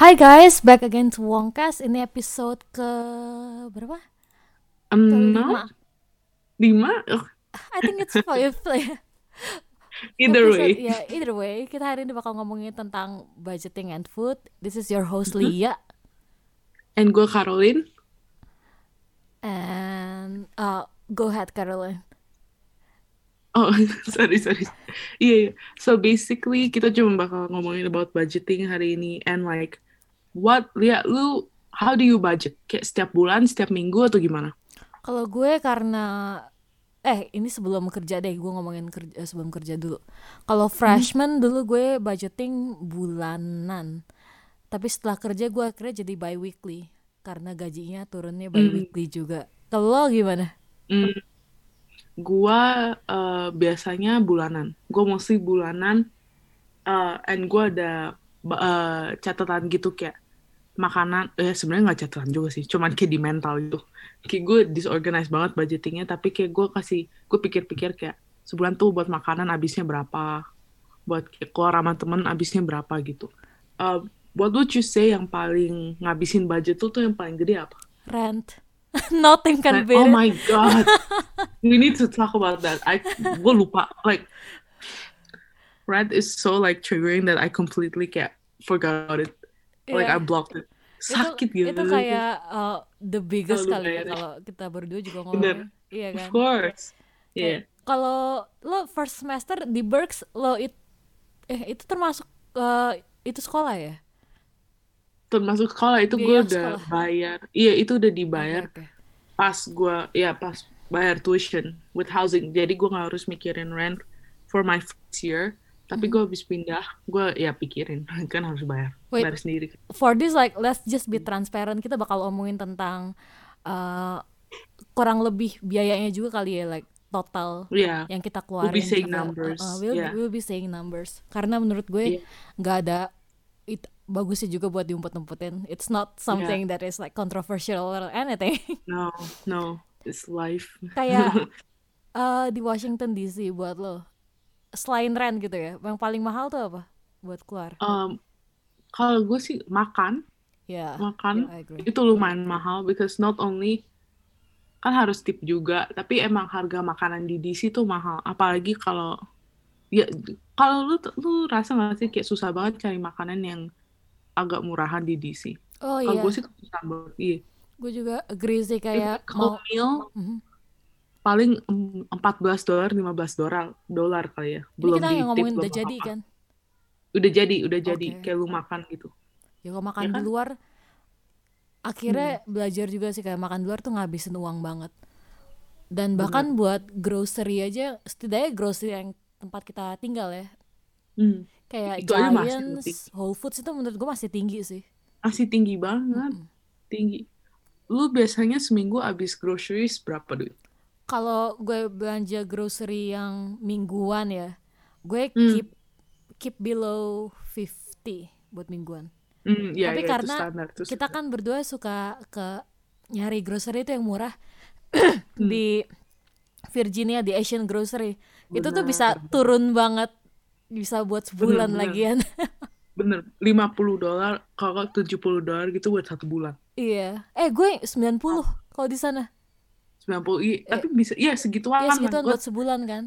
Hi guys, back again to Wongcast. Ini episode ke berapa? Enam, lima, oh, I think it's five. either Episode- way. Ya, either way, kita hari ini bakal ngomongin tentang budgeting and food. This is your host Mm-hmm. Lia And gue Caroline. and uh, go ahead Caroline. Oh, sorry, sorry. Iya, iya. So basically kita cuma bakal ngomongin about budgeting hari ini and like what Lia, lu how do you budget? Kayak setiap bulan, setiap minggu atau gimana? Kalau gue karena eh ini sebelum kerja deh, gue ngomongin kerja eh, sebelum kerja dulu. Kalau freshman dulu gue budgeting bulanan. Tapi setelah kerja gue akhirnya jadi bi-weekly karena gajinya turunnya bi-weekly juga. Kalau gimana? Hmm, gua eh, biasanya bulanan. Gue mostly bulanan eh, and gue ada eh, catatan gitu kayak makanan eh sebenarnya nggak catatan juga sih cuman kayak di mental gitu kayak gue disorganized banget budgetingnya tapi kayak gue kasih gue pikir-pikir kayak sebulan tuh buat makanan habisnya berapa buat kayak keluar sama temen habisnya berapa gitu Eh, what would you say yang paling ngabisin budget tuh tuh yang paling gede apa? Rent. Nothing can beat oh my god, we need to talk about that. I gue lupa like rent is so like triggering that I completely kayak forgot about it. Like Iya. I blocked it. itu Sakit gitu. itu kayak uh, the biggest kali ya kalau kita berdua juga ngomongin iya Of kan course. Kayak, Yeah. kalau lo first semester di Berks lo it eh itu termasuk uh, itu sekolah ya Termasuk sekolah itu gue udah sekolah. bayar. Iya itu udah dibayar Oke, oke. pas gue ya pas bayar tuition with housing. Jadi gue nggak harus mikirin rent for my first year. Tapi gue habis pindah, gue ya pikirin kan harus bayar, Wait. bayar sendiri. for this like let's just be transparent kita bakal omongin tentang uh, kurang lebih biayanya juga kali ya like total Iya. yang kita keluarin be saying sampai- numbers, uh, uh, we'll, yeah. we'll be saying numbers karena menurut gue Iya. nggak ada it bagusnya juga buat diumpet-umpetin it's not something that is like controversial or anything No, no, it's life. kayak uh, di Washington DC buat lo selain rent gitu ya yang paling mahal tuh apa buat keluar Um, kalau gue sih makan, ya makan yeah, agree. itu lumayan mahal because not only kan harus tip juga, tapi emang harga makanan di DC tuh mahal. Apalagi kalau ya kalau lu lu rasa gak sih kayak susah banget cari makanan yang agak murahan di DC. oh Kalau iya gue sih susah banget. Iya. gue juga agree sih kayak Kalau mau meal Mhm. Paling mm, 14 dolar, 15 dolar, dolar kali ya. Ini Belum kita di yang ngomongin tip, udah jadi kan Udah jadi, udah jadi. Oke. Kayak lu makan gitu. ya kalau makan Ya di kan? luar akhirnya belajar juga sih kayak makan di luar tuh ngabisin uang banget dan bahkan buat grocery aja setidaknya grocery yang tempat kita tinggal ya Hmm. kayak Itu Giants. Whole Foods itu menurut gue masih tinggi sih Masih tinggi banget. Tinggi. Lu biasanya seminggu habis groceries berapa duit? Kalau gue belanja grocery yang mingguan ya gue Hmm. keep keep below 50 buat mingguan. Hmm, ya, Tapi itu karena standar, itu kita kan berdua suka ke nyari grocery itu yang murah Hmm. di Virginia di Asian Grocery. Itu tuh bisa turun banget bisa buat sebulan benar. lagian. Bener 50 dolar kalau 70 dolar gitu buat satu bulan. Iya. Eh gue 90 kalau di sana 90 iya tapi bisa iya segituan ya kan segituan buat sebulan kan?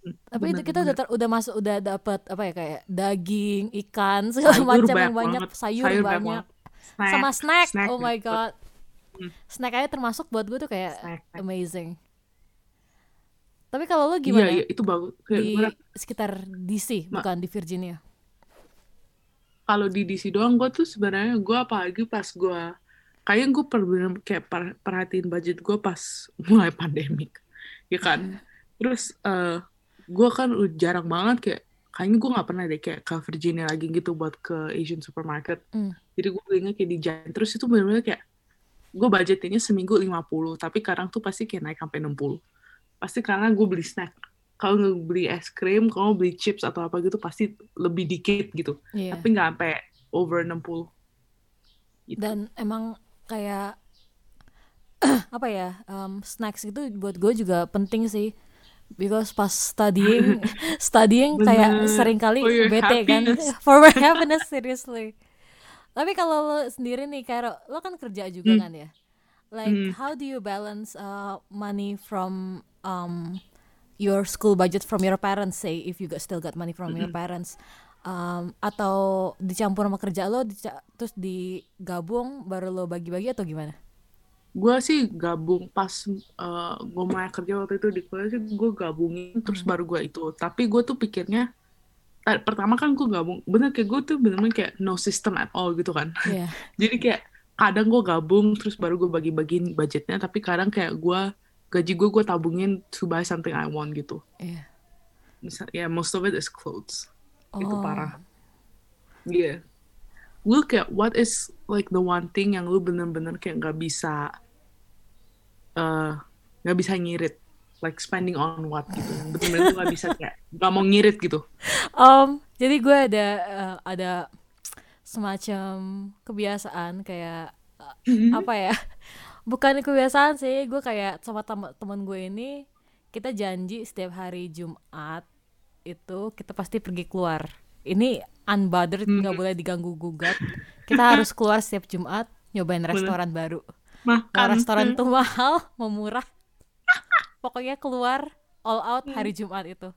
Tapi itu bener, kita udah ter- udah masuk udah dapat apa ya kayak daging ikan segala sayur macam yang banyak banget. sayur, Sayur banyak banyak. Snack, sama snack, snack oh my banyak god. Hmm. snack aja termasuk buat gue tuh kayak Snack, snack. amazing. Tapi kalau lo iya gimana? iya itu bagus. Kayak di gua- sekitar DC Ma- bukan di Virginia. Kalau di DC doang gue tuh sebenarnya gue apalagi pas gue kayaknya gue bener kayak per- perhatiin budget gue pas mulai pandemik ya kan? Terus eh gue kan jarang banget kayak kayaknya gue nggak pernah deh kayak ke Virginia lagi gitu buat ke Asian supermarket. Hmm. jadi gue belinya kayak di Giant terus itu bener-bener kayak gue budgetinnya seminggu 50 tapi sekarang tuh pasti kayak naik sampai 60 pasti karena gue beli snack. Kalau nggak beli es krim kalau beli chips atau apa gitu pasti lebih dikit gitu. Iya. tapi nggak sampai over 60 gitu. dan emang kayak apa ya um, snacks itu buat gue juga penting sih because pas studying studying kayak Bener. sering kali bete kan for my happiness seriously Tapi kalau lo sendiri nih, Karo, lo kan kerja juga Hmm. kan ya? Like, Hmm. how do you balance uh, money from um, your school budget from your parents, say, if you got, still got money from your parents, um, atau dicampur sama kerja lo, terus digabung baru lo bagi-bagi atau gimana? gue sih gabung pas gue mulai kerja waktu itu di kuliah sih gue gabungin terus baru gue itu tapi gue tuh pikirnya eh, pertama kan gue gabung bener kayak gue tuh bener-bener kayak no system at all gitu kan Iya. jadi kayak kadang gue gabung terus baru gue bagi-bagiin budgetnya tapi kadang kayak gue gaji gue gue tabungin to buy something I want gitu Iya. misal ya most of it is clothes itu Oh. parah. Iya. Lu kayak what is like the one thing yang lu bener-bener kayak nggak bisa eh nggak bisa ngirit. Like spending on what gitu. Bener-bener nggak bisa kayak nggak mau ngirit gitu. Um, jadi gue ada uh, ada semacam kebiasaan kayak uh, apa ya? Bukan kebiasaan sih, gue kayak sama tem- teman gue ini kita janji setiap hari Jumat itu kita pasti pergi keluar. Ini unbothered nggak boleh diganggu gugat. Kita harus keluar setiap Jumat nyobain restoran baru. Mau makan restoran tuh mahal, mau murah. Pokoknya keluar all out hari Jumat itu.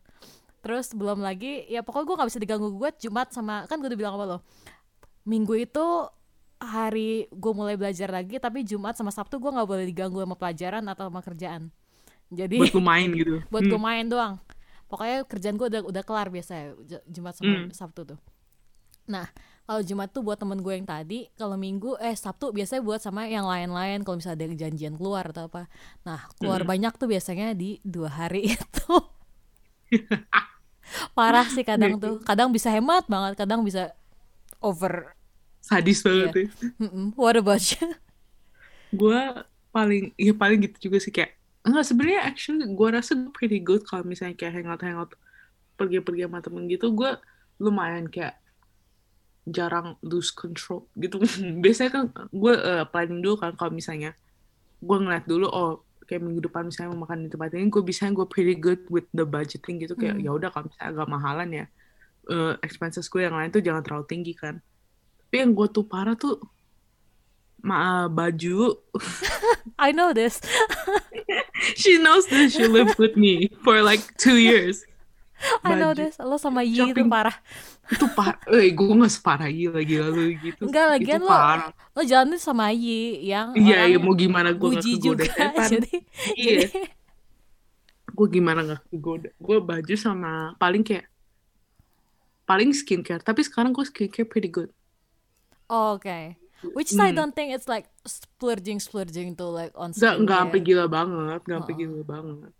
Terus belum lagi, ya pokoknya gue nggak bisa diganggu gugat Jumat sama kan gue udah bilang apa lo. Minggu itu hari gue mulai belajar lagi, tapi Jumat sama Sabtu gue nggak boleh diganggu sama pelajaran atau sama kerjaan. Jadi buat lu main gitu buat gue Hmm. main doang. Pokoknya kerjaan gue udah udah kelar biasa ya Jumat sama Hmm. Sabtu tuh. Nah kalau Jumat tuh buat temen gue yang tadi, kalau Minggu eh Sabtu biasanya buat sama yang lain-lain. Kalau misalnya ada janjian keluar atau apa. Nah keluar Hmm. banyak tuh biasanya di dua hari itu. Parah sih kadang tuh. Kadang bisa hemat banget, kadang bisa over. sadis banget Iya. ya. What about you? gue paling ya paling gitu juga sih kayak enggak sebenarnya actually gue rasa gue pretty good kalau misalnya kayak hangout hangout pergi-pergi sama temen gitu gue lumayan kayak jarang lose control gitu. Biasanya kan gue eh, planning dulu kan kalau misalnya gue ngeliat dulu oh kayak minggu depan misalnya mau makan di tempat ini gue bisa gue pretty good with the budgeting gitu. Kayak Hmm. ya udah kalau misalnya agak mahalan ya eh, expenses gue yang lain tuh jangan terlalu tinggi kan. Tapi yang gue tuh parah tuh ma baju I know this. she knows this. She lived with me for like two years. I know Baju. this. Lo sama Yi itu parah. Itu parah. Eh, gue gak separah gila gila lu gitu. Enggak lagian itu lo parah. lo jalan tuh sama Yi yang Iya, iya mau gimana gue gak kegoda juga setan. jadi Iya. jadi Gue gimana gak kegoda. Gue baju sama paling kayak paling skincare. Tapi sekarang gue skincare pretty good. oh, oke which I Hmm. don't think it's like splurging splurging to like on Gak, gak sampai gila banget. Gak sampai Oh. gila banget.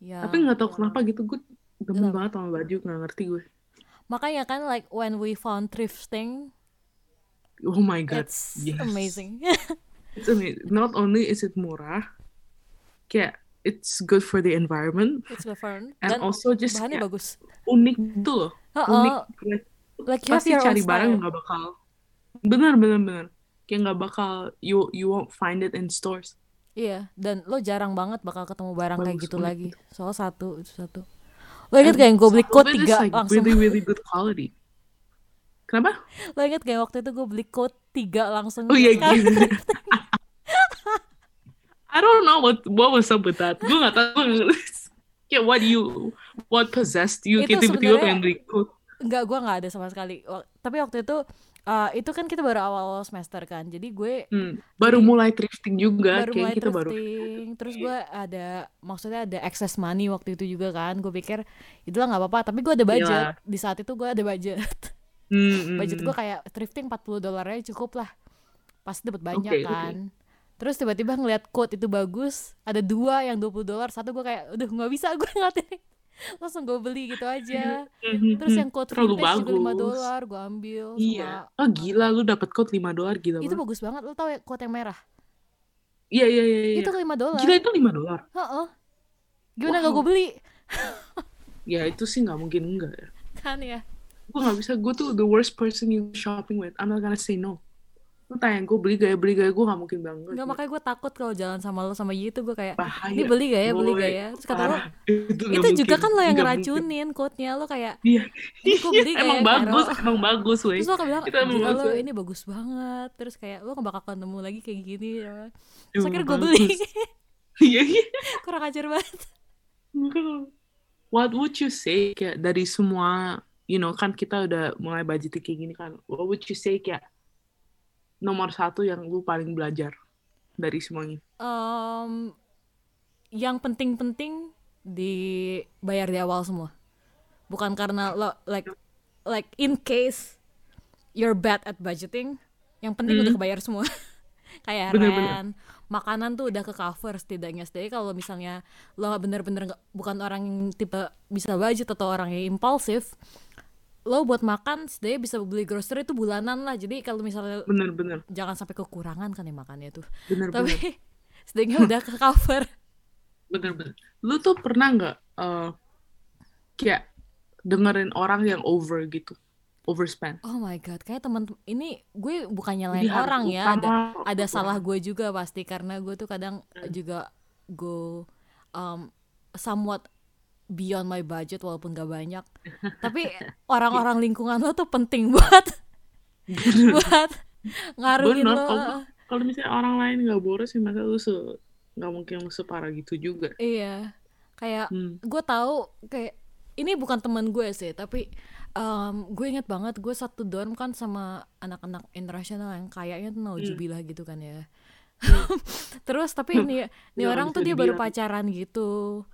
ya Tapi gak tau kenapa gitu. Gue demen banget sama baju. Gak ngerti gue. makanya kan like when we found thrifting Oh my god. it's yes. amazing It's amazing. Not only is it murah. Kayak it's good for the environment. it's good fun And dan also just bahannya kayak bagus unik gitu loh. Oh, Unik. Like, like you pasti cari barang nggak bakal. Bener bener bener. Kayak nggak bakal you you won't find it in stores. iya dan lo jarang banget bakal ketemu barang kayak Bagus, gitu unik lagi soal satu itu satu lo inget gak yang gue beli coat tiga like langsung really really good quality. Kenapa? lo inget gak waktu itu gue beli coat tiga langsung Oh iya sekali gitu. I don't know what what was up with that. Gue nggak tahu. Kayak what you what possessed you Itu kayak tiba-tiba pengen beli coat. Enggak, gue nggak ada sama sekali. Tapi waktu itu, uh, itu kan kita baru awal semester kan. Jadi gue Hmm, Baru Jadi- mulai thrifting juga. baru kayak mulai kita baru. thrifting. Terus gue ada, maksudnya ada excess money waktu itu juga kan. Gue pikir itulah nggak apa-apa. Tapi gue ada budget. Iya. Di saat itu gue ada budget. Hmm, hmm, budget hmm. gue kayak thrifting 40 dolarnya cukup lah. Pasti dapat banyak oke. kan. Terus tiba-tiba ngeliat quote itu bagus, ada dua yang 20 dolar, satu gue kayak, udah nggak bisa gue ngeliatin. Langsung gue beli gitu aja. Hmm, Terus hmm. yang quote Terlalu vintage juga 5 bagus. dolar, gue ambil. Iya. sama Oh gila lu dapat quote 5 dolar gila itu banget. bagus banget lo tau ya quote yang merah Iya iya iya iya. itu 5 dolar Gila itu 5 dolar. Heeh. gimana gak Wow. gue beli Ya itu sih nggak mungkin enggak ya. kan ya Gue nggak bisa. Gue tuh the worst person you shopping with. I'm not gonna say no. Lu tanya gue beli gak ya beli gak ya gue gak mungkin banget Enggak makanya gue takut kalau jalan sama lo sama Yi itu gue kayak bahaya. Ini beli gak ya beli Boy. gak ya? Terus kata lo itu, nggak itu juga mungkin. kan lo yang Nggak ngeracunin quote-nya. Lo kayak iya. Ini gue beli gak emang ya bagus Carol? emang bagus weh terus lo kayak bilang emang lo ini bagus banget. Terus kayak lo gak bakal ketemu lagi kayak gini ya. terus akhirnya gue beli. iya iya. Kurang ajar banget. What would you say kayak dari semua you know kan kita udah mulai budgeting kayak gini kan. What would you say kayak nomor satu yang lu paling belajar dari semuanya Em, yang penting-penting dibayar di awal semua bukan karena lo like like in case you're bad at budgeting yang penting Hmm. udah kebayar semua kayak Bener-bener. rent makanan tuh udah ke cover setidaknya setidaknya kalau misalnya lo bener-bener bukan orang yang tipe bisa budget atau orang yang impulsif lo buat makan setidaknya bisa beli grocery itu bulanan lah. Jadi kalau misalnya bener-bener jangan sampai kekurangan kan ya makannya tuh. Bener-bener tapi setidaknya udah ke cover. Bener-bener lu tuh pernah nggak eh, kayak dengerin orang yang over gitu? Overspend. Oh my god kayak teman ini gue bukan nyalain Jadi orang ya utama, ada ada utama. salah gue juga pasti. Karena gue tuh kadang Hmm. juga go um, somewhat beyond my budget walaupun gak banyak. Tapi orang-orang lingkungan lo tuh penting buat buat ngaruhin bener lo. kalau misalnya orang lain nggak boros sih masa lu se nggak mungkin lu separah gitu juga. Iya. Kayak hmm. gue tahu kayak ini bukan teman gue sih tapi em, gue inget banget gue satu dorm kan sama anak-anak internasional yang kayaknya tuh naujubillah gitu kan ya. Terus tapi ini ini Nggak orang tuh dia baru pacaran gitu. Hmm.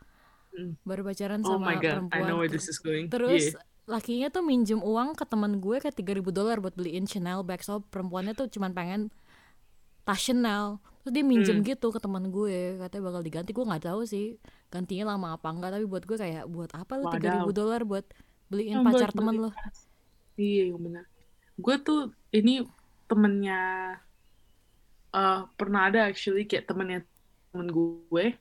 Baru pacaran oh sama my god I perempuan know where this is going. terus Yeah. lakinya tuh minjem uang ke teman gue kayak 3000 dolar buat beliin Chanel bag. So perempuannya tuh cuman pengen tas Chanel. Terus dia minjem Hmm. gitu ke teman gue katanya bakal diganti. Gue nggak tahu sih gantinya lama apa enggak tapi buat gue kayak buat apa lu Wadaw. 3000 dolar buat beliin pacar beli lo iya benar. Gue tuh ini temennya eh pernah ada actually kayak temennya temen gue.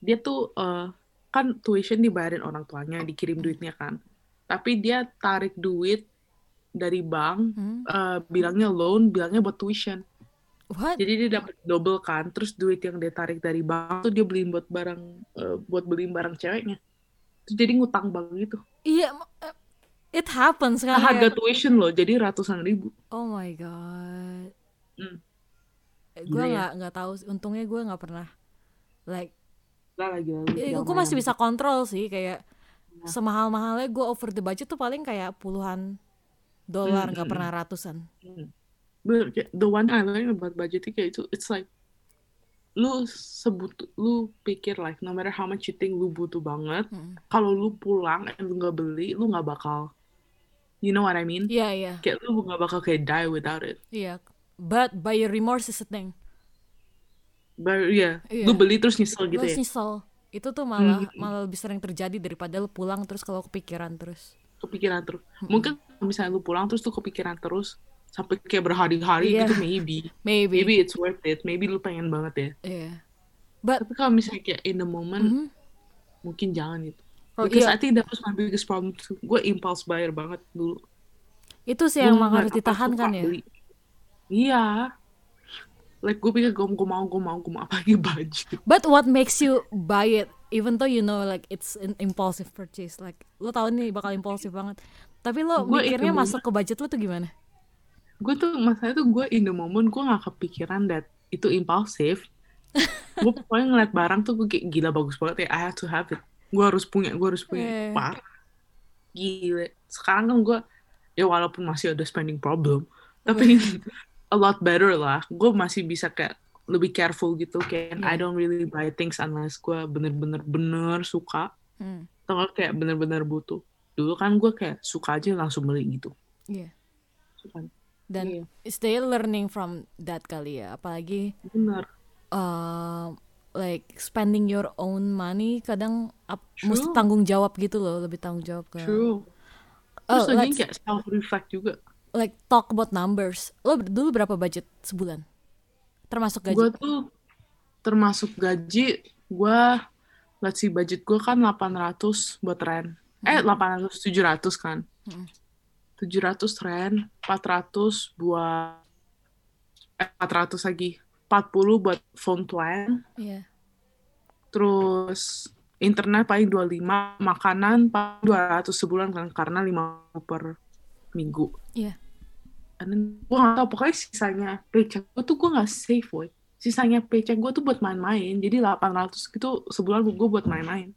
Dia tuh eh, kan tuition dibayarin orang tuanya dikirim duitnya kan. Tapi dia tarik duit dari bank Hmm? eh, bilangnya loan bilangnya buat tuition. What? Jadi dia dapat double kan terus duit yang dia tarik dari bank tuh dia beliin buat barang eh, buat beliin barang ceweknya. Terus jadi ngutang bank gitu. Iya eh, it happens kan harga kayak- tuition loh jadi ratusan ribu. Oh my god. Hmm. gue Gila ya. nggak nggak tahu untungnya gue nggak pernah like lah lagi lalu Eh, gue masih bisa kontrol sih kayak semahal mahalnya gue over the budget tuh paling kayak puluhan dolar nggak hmm, pernah ratusan. Bener, kayak the one I learned about budgeting kayak itu it's like lu sebut lu pikir like no matter how much you think lu butuh banget Hmm. kalau lu pulang and lu nggak beli lu nggak bakal you know what I mean? Iya iya. Kayak lu nggak bakal kayak die without it. Iya but buyer remorse is a thing but yeah Iya. lu beli terus nyesel gitu Lo ya nyesel itu tuh malah Hmm. malah lebih sering terjadi daripada lo pulang terus kalau kepikiran terus kepikiran terus mungkin kalau misalnya lu pulang terus tuh kepikiran terus sampai kayak berhari-hari Iya. gitu maybe maybe, maybe it's worth it maybe lu pengen banget ya iya but tapi kalau misalnya kayak in the moment mhm. mungkin jangan gitu Oh, Because iya. I think that was my biggest problem too. Gue impulse buyer banget dulu. itu sih yang harus ditahan kan ya beli. Iya. Like gue pikir gue gue mau gue mau gue mau apalagi baju. But what makes you buy it even though you know like it's an impulsive purchase like lo tau nih bakal impulsif banget tapi lo Gua mikirnya masuk ke budget lo tuh gimana Gue tuh masalahnya tuh gue in the moment gue gak kepikiran that itu impulsif. gue pokoknya ngeliat barang tuh gue kayak gila bagus banget ya. I have to have it. Gue harus punya, gue harus punya. Iya. Parah. Gila. Sekarang kan gue ya walaupun masih ada spending problem, tapi a lot better lah. Gue masih bisa kayak lebih careful gitu kayak I Iya. don't really buy things unless gue bener-bener bener suka hmm. atau kayak bener-bener butuh. Dulu kan gue kayak suka aja langsung beli gitu. iya Suka. dan Iya. still learning from that kali ya apalagi Bener. uh, like spending your own money kadang True. mesti tanggung jawab gitu loh lebih tanggung jawab ke True. Oh, Terus lagi kayak self reflect juga. Like talk about numbers lo dulu berapa budget sebulan termasuk gaji Gue tuh termasuk gaji, gue let's see budget gue kan 800 buat rent. Eh 800 700 kan. Hmm. 700 rent, 400 buat eh, 400 lagi 40 buat phone plan Iya. terus internet paling 25 makanan paling 200 sebulan kan karena 50 per minggu Iya. And then, gue gak tau pokoknya sisanya paycheck gue tuh gue gak save woy sisanya paycheck gue tuh buat main-main jadi 800 gitu sebulan gue buat main-main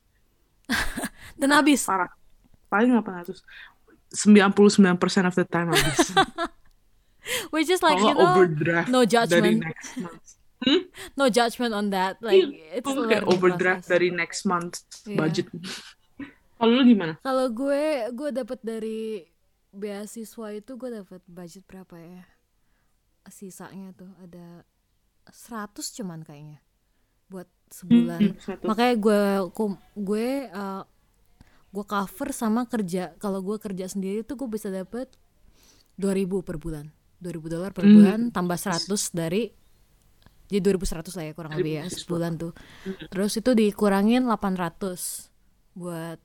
Dan habis. parah paling 800 99% of the time habis Which is like Kalau you know overdraft no dari judgment. next month no judgment on that. Like it's Gue a kayak overdraft process. dari next month Iya. budget kalau lu gimana Kalau gue gue dapat dari beasiswa itu gue dapat budget berapa ya? Sisanya tuh ada 100 cuman kayaknya buat sebulan. Hmm. Makanya gue gue uh, gue cover sama kerja. Kalau gue kerja sendiri tuh gue bisa dapat 2000 per bulan. 2000 dolar per Hmm. bulan tambah 100 dari jadi 2100 lah ya kurang lebih ya sebulan tuh. Terus itu dikurangin 800 buat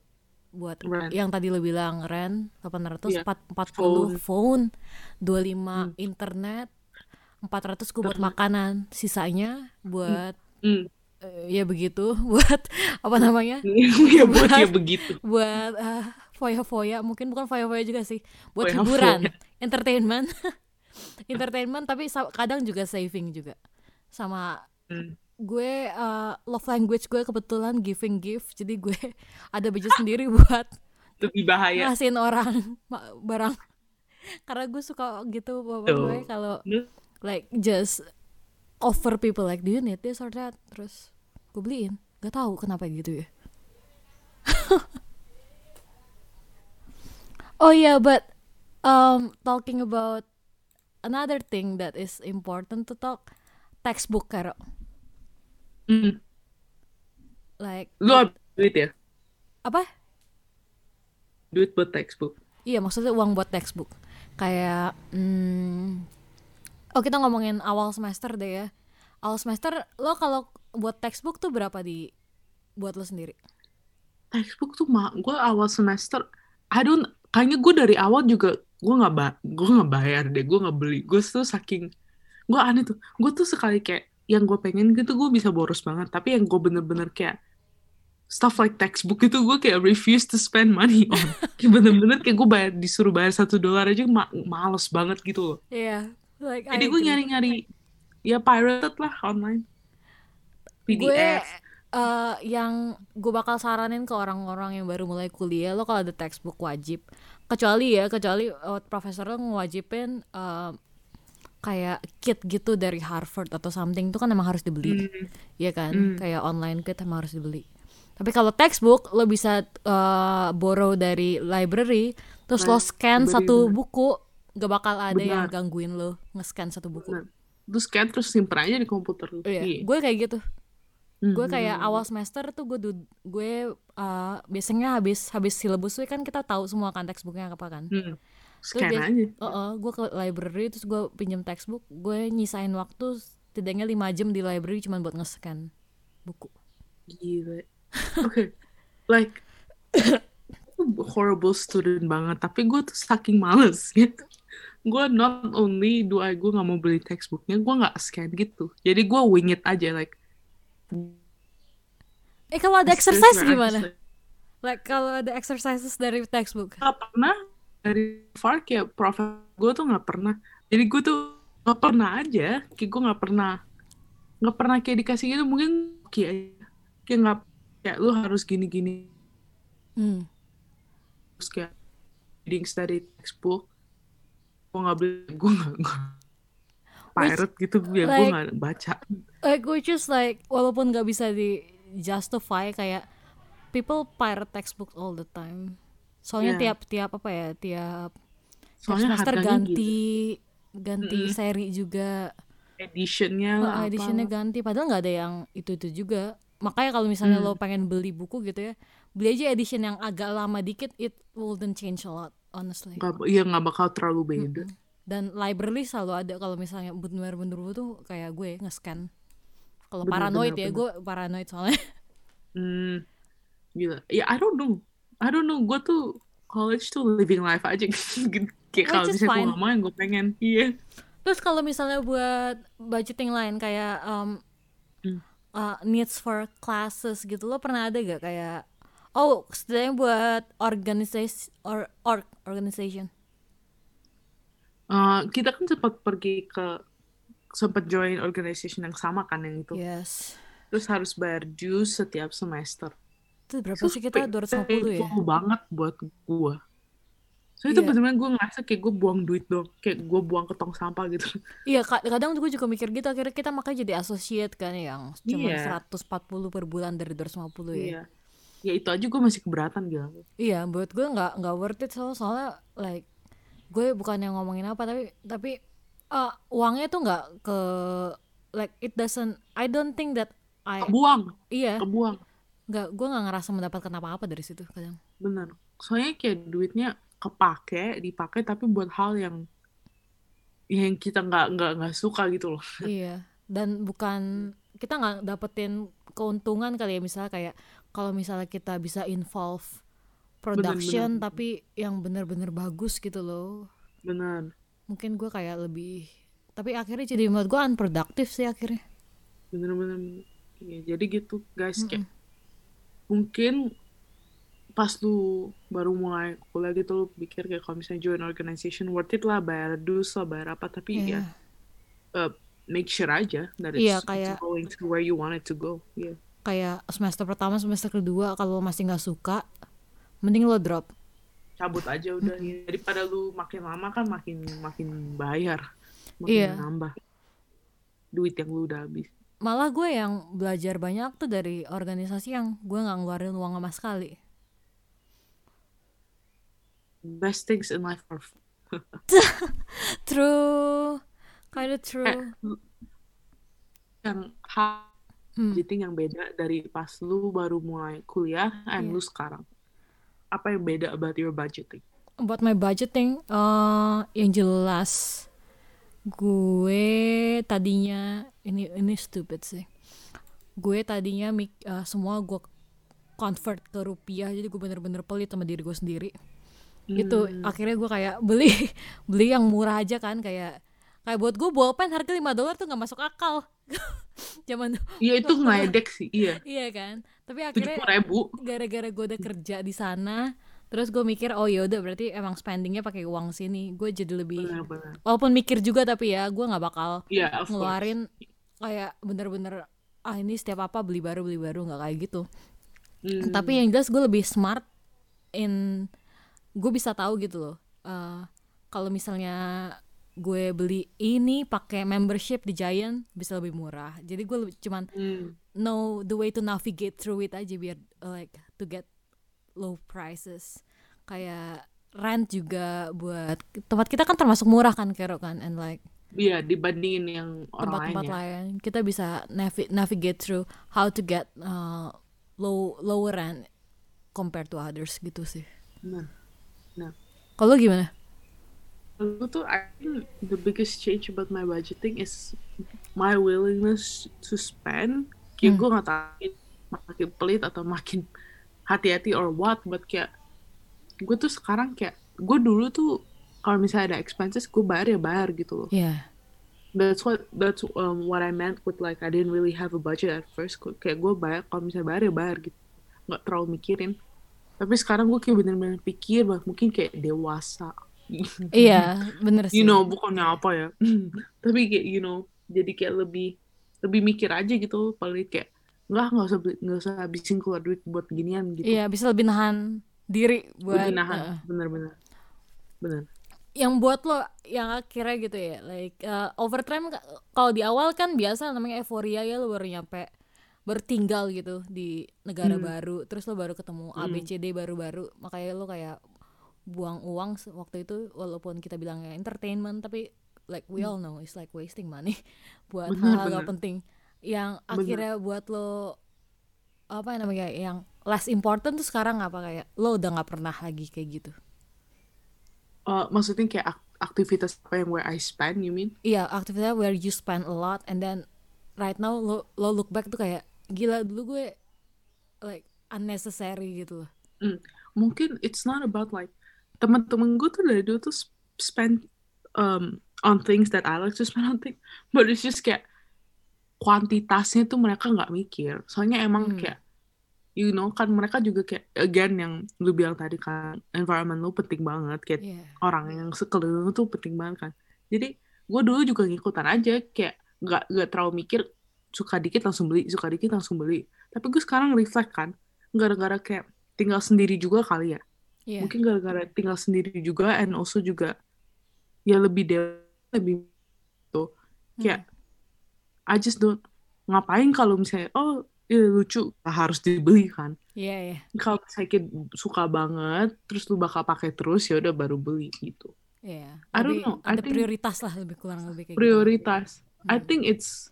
buat Rent. yang tadi lo bilang rent 800 Iya. empat- 40 phone, 25 Hmm. internet 400 gue buat makanan sisanya buat Hmm. eh, ya begitu buat apa namanya ya buat ya begitu buat eh, foya-foya mungkin bukan foya-foya juga sih buat Foya-foya. hiburan entertainment entertainment tapi kadang juga saving juga sama Hmm. Gue eh, love language gue kebetulan giving gift jadi gue ada budget sendiri buat lebih bahaya ngasihin orang barang. Karena gue suka gitu bapak gue kalau like just offer people like do you need this or that? Terus gue beliin. Gak tahu kenapa gitu ya. Oh yeah but um talking about another thing that is important to talk textbook karo Hmm. like lu duit ya? Apa? Duit buat textbook. Iya maksudnya uang buat textbook. Kayak hmm, Oh kita ngomongin awal semester deh ya. Awal semester lo kalau buat textbook tuh berapa di Buat lo sendiri? Textbook tuh mah gue awal semester I don't kayaknya gue dari awal juga gue nggak ba gue nggak bayar deh gue nggak beli. Gue tuh saking gue aneh tuh gue tuh sekali kayak yang gue pengen gitu gue bisa boros banget. Tapi yang gue bener-bener kayak stuff like textbook itu gue kayak refuse to spend money on. Kayak bener-bener kayak gue bayar disuruh bayar satu dolar aja ma males banget gitu loh. Iya like jadi gue nyari-nyari ya pirated lah online. Gue PDF eh, yang gue bakal saranin ke orang-orang yang baru mulai kuliah Lo kalau ada textbook wajib. Kecuali ya kecuali eh, profesor lo ngewajibin eh, Kayak kit gitu dari Harvard atau something itu kan emang harus dibeli Hmm. Iya kan, Hmm. kayak online kit emang harus dibeli. Tapi kalau textbook lo bisa uh, borrow dari library, terus lo Nah, scan library, satu bener. buku, gak bakal ada yang Benar. gangguin lo nge-scan satu buku. Nah, terus scan terus simpen aja di komputer lu. Iya, Iya. gue kayak gitu. Hmm, Gue kayak hmm, awal semester tuh gue du- gue uh, biasanya habis habis silabus kan kita tahu semua kan textbooknya apa kan. hmm. Scan bias- aja. gue ke library terus gue pinjam textbook, gue nyisain waktu setidaknya 5 jam di library cuma buat nge-scan buku. Gila. Oke. Like horrible student banget, tapi gue tuh saking males gitu. Gue not only do I gue nggak mau beli textbooknya, gue nggak scan gitu. Jadi gue wing it aja like. Eh kalau ada exercise gimana? like, Like kalau ada exercises dari textbook. Nggak pernah dari far kayak prof gue tuh nggak pernah. Jadi gue tuh nggak pernah aja. Kayak gue nggak pernah nggak pernah kayak dikasih gitu mungkin aja. Kayak nggak kayak lu harus gini-gini Hmm. terus kayak reading study textbook gue nggak beli gue nggak nggak pirate gitu ya gue like- nggak baca Like which is like walaupun gak bisa di justify kayak people pirate textbook all the time. Soalnya Yeah. tiap tiap apa ya tiap soalnya semester ganti gitu ganti Mm-mm. seri juga. editionnya Oh, lah editionnya ganti padahal nggak ada yang itu itu juga. Makanya kalau misalnya Hmm. lo pengen beli buku gitu ya, beli aja edition yang agak lama dikit, it wouldn't change a lot honestly. nggak iya nggak bakal terlalu beda dan library selalu ada kalau misalnya bener-bener tuh kayak gue nge-scan kalau paranoid bener, ya bener. gue paranoid soalnya hmm, gila ya I don't know I don't know gue tuh college tuh living life aja gitu. Kayak kalau misalnya gue mau yang gue pengen. Iya. Terus kalau misalnya buat budgeting lain kayak um, Hmm. uh, needs for classes gitu lo pernah ada gak kayak oh setidaknya buat organisasi or, or organization? Eh, kita kan sempat pergi ke sempat join organization yang sama kan yang itu. Yes. Terus harus bayar dues setiap semester itu berapa Itu sih kita pay- 250 ya? painful banget buat gua. So itu Iya. bener-bener gue ngerasa kayak gue buang duit dong kayak gue buang ke tong sampah gitu. Iya, ka- kadang gue juga mikir gitu. Akhirnya kita makanya jadi associate kan yang cuma Iya. 140 per bulan dari 250 ya. iya. Ya itu aja gue masih keberatan gitu Iya, buat gue nggak nggak worth it soalnya, soalnya like gue bukan yang ngomongin apa tapi tapi uh, uangnya tuh nggak ke like it doesn't I don't think that I kebuang. Iya. Kebuang nggak gue nggak ngerasa mendapatkan apa-apa dari situ kadang. bener soalnya kayak duitnya kepake dipakai tapi buat hal yang yang kita nggak nggak nggak suka gitu loh iya, dan bukan kita nggak dapetin keuntungan kali ya misalnya kayak kalau misalnya kita bisa involve production bener. tapi yang bener-bener bagus gitu loh. bener Mungkin gue kayak lebih tapi akhirnya jadi menurut gue unproductive sih akhirnya. bener-bener ya, jadi gitu guys kayak mungkin pas lu baru mulai kuliah gitu lu pikir kayak kalau misalnya join organization worth it lah bayar dues lah bayar apa tapi Iya. ya uh, make sure aja that Iya, it's, kayak- it's going to where you want it to go Iya. Kayak semester pertama, semester kedua kalau masih nggak suka, mending lo drop. cabut aja udah ya. daripada lu makin lama kan makin makin bayar makin Iya. nambah duit yang lu udah habis Malah gue yang belajar banyak tuh dari organisasi yang gue nggak ngeluarin uang sama sekali. best things in life are True, kind of true. Eh, yang hal Hmm. budgeting yang beda dari pas lu baru mulai kuliah and Iya. lu sekarang apa yang beda about your budgeting Buat my budgeting, eh yang jelas gue tadinya ini ini stupid sih. Gue tadinya mik, eh, semua gue convert ke rupiah, jadi gue bener-bener pelit sama diri gue sendiri. Gitu, Hmm. akhirnya gue kayak beli beli yang murah aja kan kayak kayak buat gue bolpen harga 5 dolar tuh nggak masuk akal. Zaman Iya itu ngeledek sih iya iya kan. Tapi akhirnya gara-gara gue udah kerja di sana terus gue mikir oh yaudah berarti emang spendingnya pakai uang sini gue jadi lebih benar-benar walaupun mikir juga tapi ya gue nggak bakal iya of course ngeluarin kayak bener-bener ah ini setiap apa beli baru beli baru nggak kayak gitu. Hmm, tapi yang jelas gue lebih smart in gue bisa tahu gitu loh eh, kalau misalnya gue beli ini pakai membership di Giant bisa lebih murah. Jadi gue lebih- cuman hmm, know the way to navigate through it aja biar uh, like to get low prices. Kayak rent juga buat tempat kita kan termasuk murah kan Kero kan? And like iya dibandingin yang orang lain tempat-tempat ya. lain. Kita bisa navi- navigate through how to get uh, low lower rent compared to others gitu sih. Benar nah. Kalau gimana? Aku tuh I think the biggest change about my budgeting is my willingness to spend. Kayak Hmm. gue nggak tahu makin pelit atau makin hati-hati or what, but kayak gue tuh sekarang kayak gue dulu tuh kalau misalnya ada expenses gue bayar ya bayar gitu loh. ya That's what that's um, what I meant with like I didn't really have a budget at first. Kayak gue bayar kalau misalnya bayar ya bayar gitu, nggak terlalu mikirin. Tapi sekarang gue kayak bener-bener pikir banget mungkin kayak dewasa. iya bener sih you know bukannya apa ya tapi kayak you know jadi kayak lebih lebih mikir aja gitu paling kayak nggak nggak usah nggak usah habisin keluar duit buat ginian gitu iya bisa lebih nahan diri buat lebih nahan uh, bener-bener bener yang buat lo yang akhirnya gitu ya like uh, overtime ka- kalau di awal kan biasa namanya euforia ya lo baru nyampe baru tinggal gitu di negara Hmm. baru terus lo baru ketemu A B C D baru-baru makanya lo kayak buang uang waktu itu walaupun kita bilangnya entertainment tapi like we all know it's like wasting money buat Hmm. Hal-hal gak penting yang Bener. akhirnya buat lo apa namanya yang less important tuh sekarang apa kayak lo udah nggak pernah lagi kayak gitu Eh, maksudnya kayak ak- aktivitas apa yang where I spend you mean Iya, aktivitasnya where you spend a lot and then right now lo lo look back tuh kayak gila dulu gue like unnecessary gitu loh. Hmm, mungkin it's not about like teman-teman gue tuh dari dulu tuh sp- spend um, on things that I like to spend on things but it's just kayak kuantitasnya tuh mereka nggak mikir soalnya emang Hmm. kayak you know kan mereka juga kayak again yang lu bilang tadi kan environment lu penting banget kayak Iya. orang yang sekeliling lu tuh penting banget kan. Jadi gue dulu juga ngikutan aja kayak nggak nggak terlalu mikir suka dikit langsung beli suka dikit langsung beli. Tapi gue sekarang reflect kan gara-gara kayak tinggal sendiri juga kali ya. Iya. mungkin gara-gara tinggal sendiri juga and also juga ya lebih dewa lebih tuh kayak I just don't ngapain kalau misalnya oh ini lucu harus dibeli kan Iya, iya. kalau misalnya kita suka banget terus lu bakal pakai terus ya udah baru beli gitu Iya. I don't know, I Ada think- prioritas lah lebih kurang lebih kayak gitu. prioritas I Hmm. think it's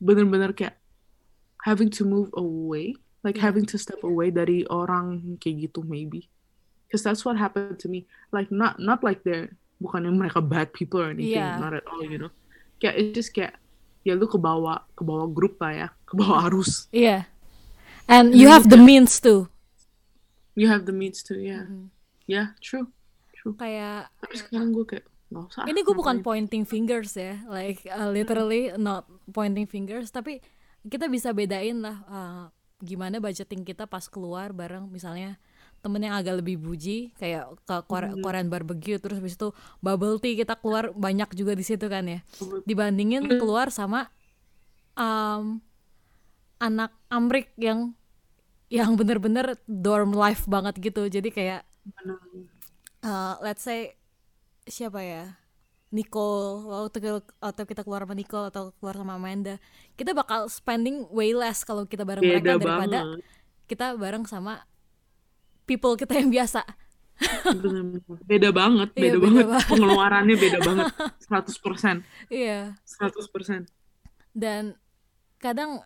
bener-bener kayak having to move away like Yeah. having to step away dari orang kayak gitu maybe because that's what happened to me like not not like they're bukannya mereka bad people or anything Yeah. not at all you know kayak it's just kayak ya lu ke bawah ke bawah grup lah ya. Ke bawah arus. Iya. And you have the means to. you have the means to yeah. Mhm. yeah true true. Kayak tapi sekarang gue kayak nggak usah ini gue bukan pointing fingers ya, like uh, literally not pointing fingers, tapi kita bisa bedain lah uh, gimana budgeting kita pas keluar bareng misalnya temen yang agak lebih buji kayak ke Kore- Hmm. Korean barbecue terus habis itu bubble tea kita keluar banyak juga di situ kan ya. Hmm. dibandingin keluar sama um, anak Amrik yang yang bener-bener dorm life banget gitu. Jadi kayak uh, let's say siapa ya? Nicole waktu atau kita keluar sama Nicole atau keluar sama Amanda kita bakal spending way less kalau kita bareng mereka beda daripada banget. kita bareng sama people kita yang biasa. Beda banget Iya, beda beda banget. banget. pengeluarannya beda banget. 100% iya. 100% dan kadang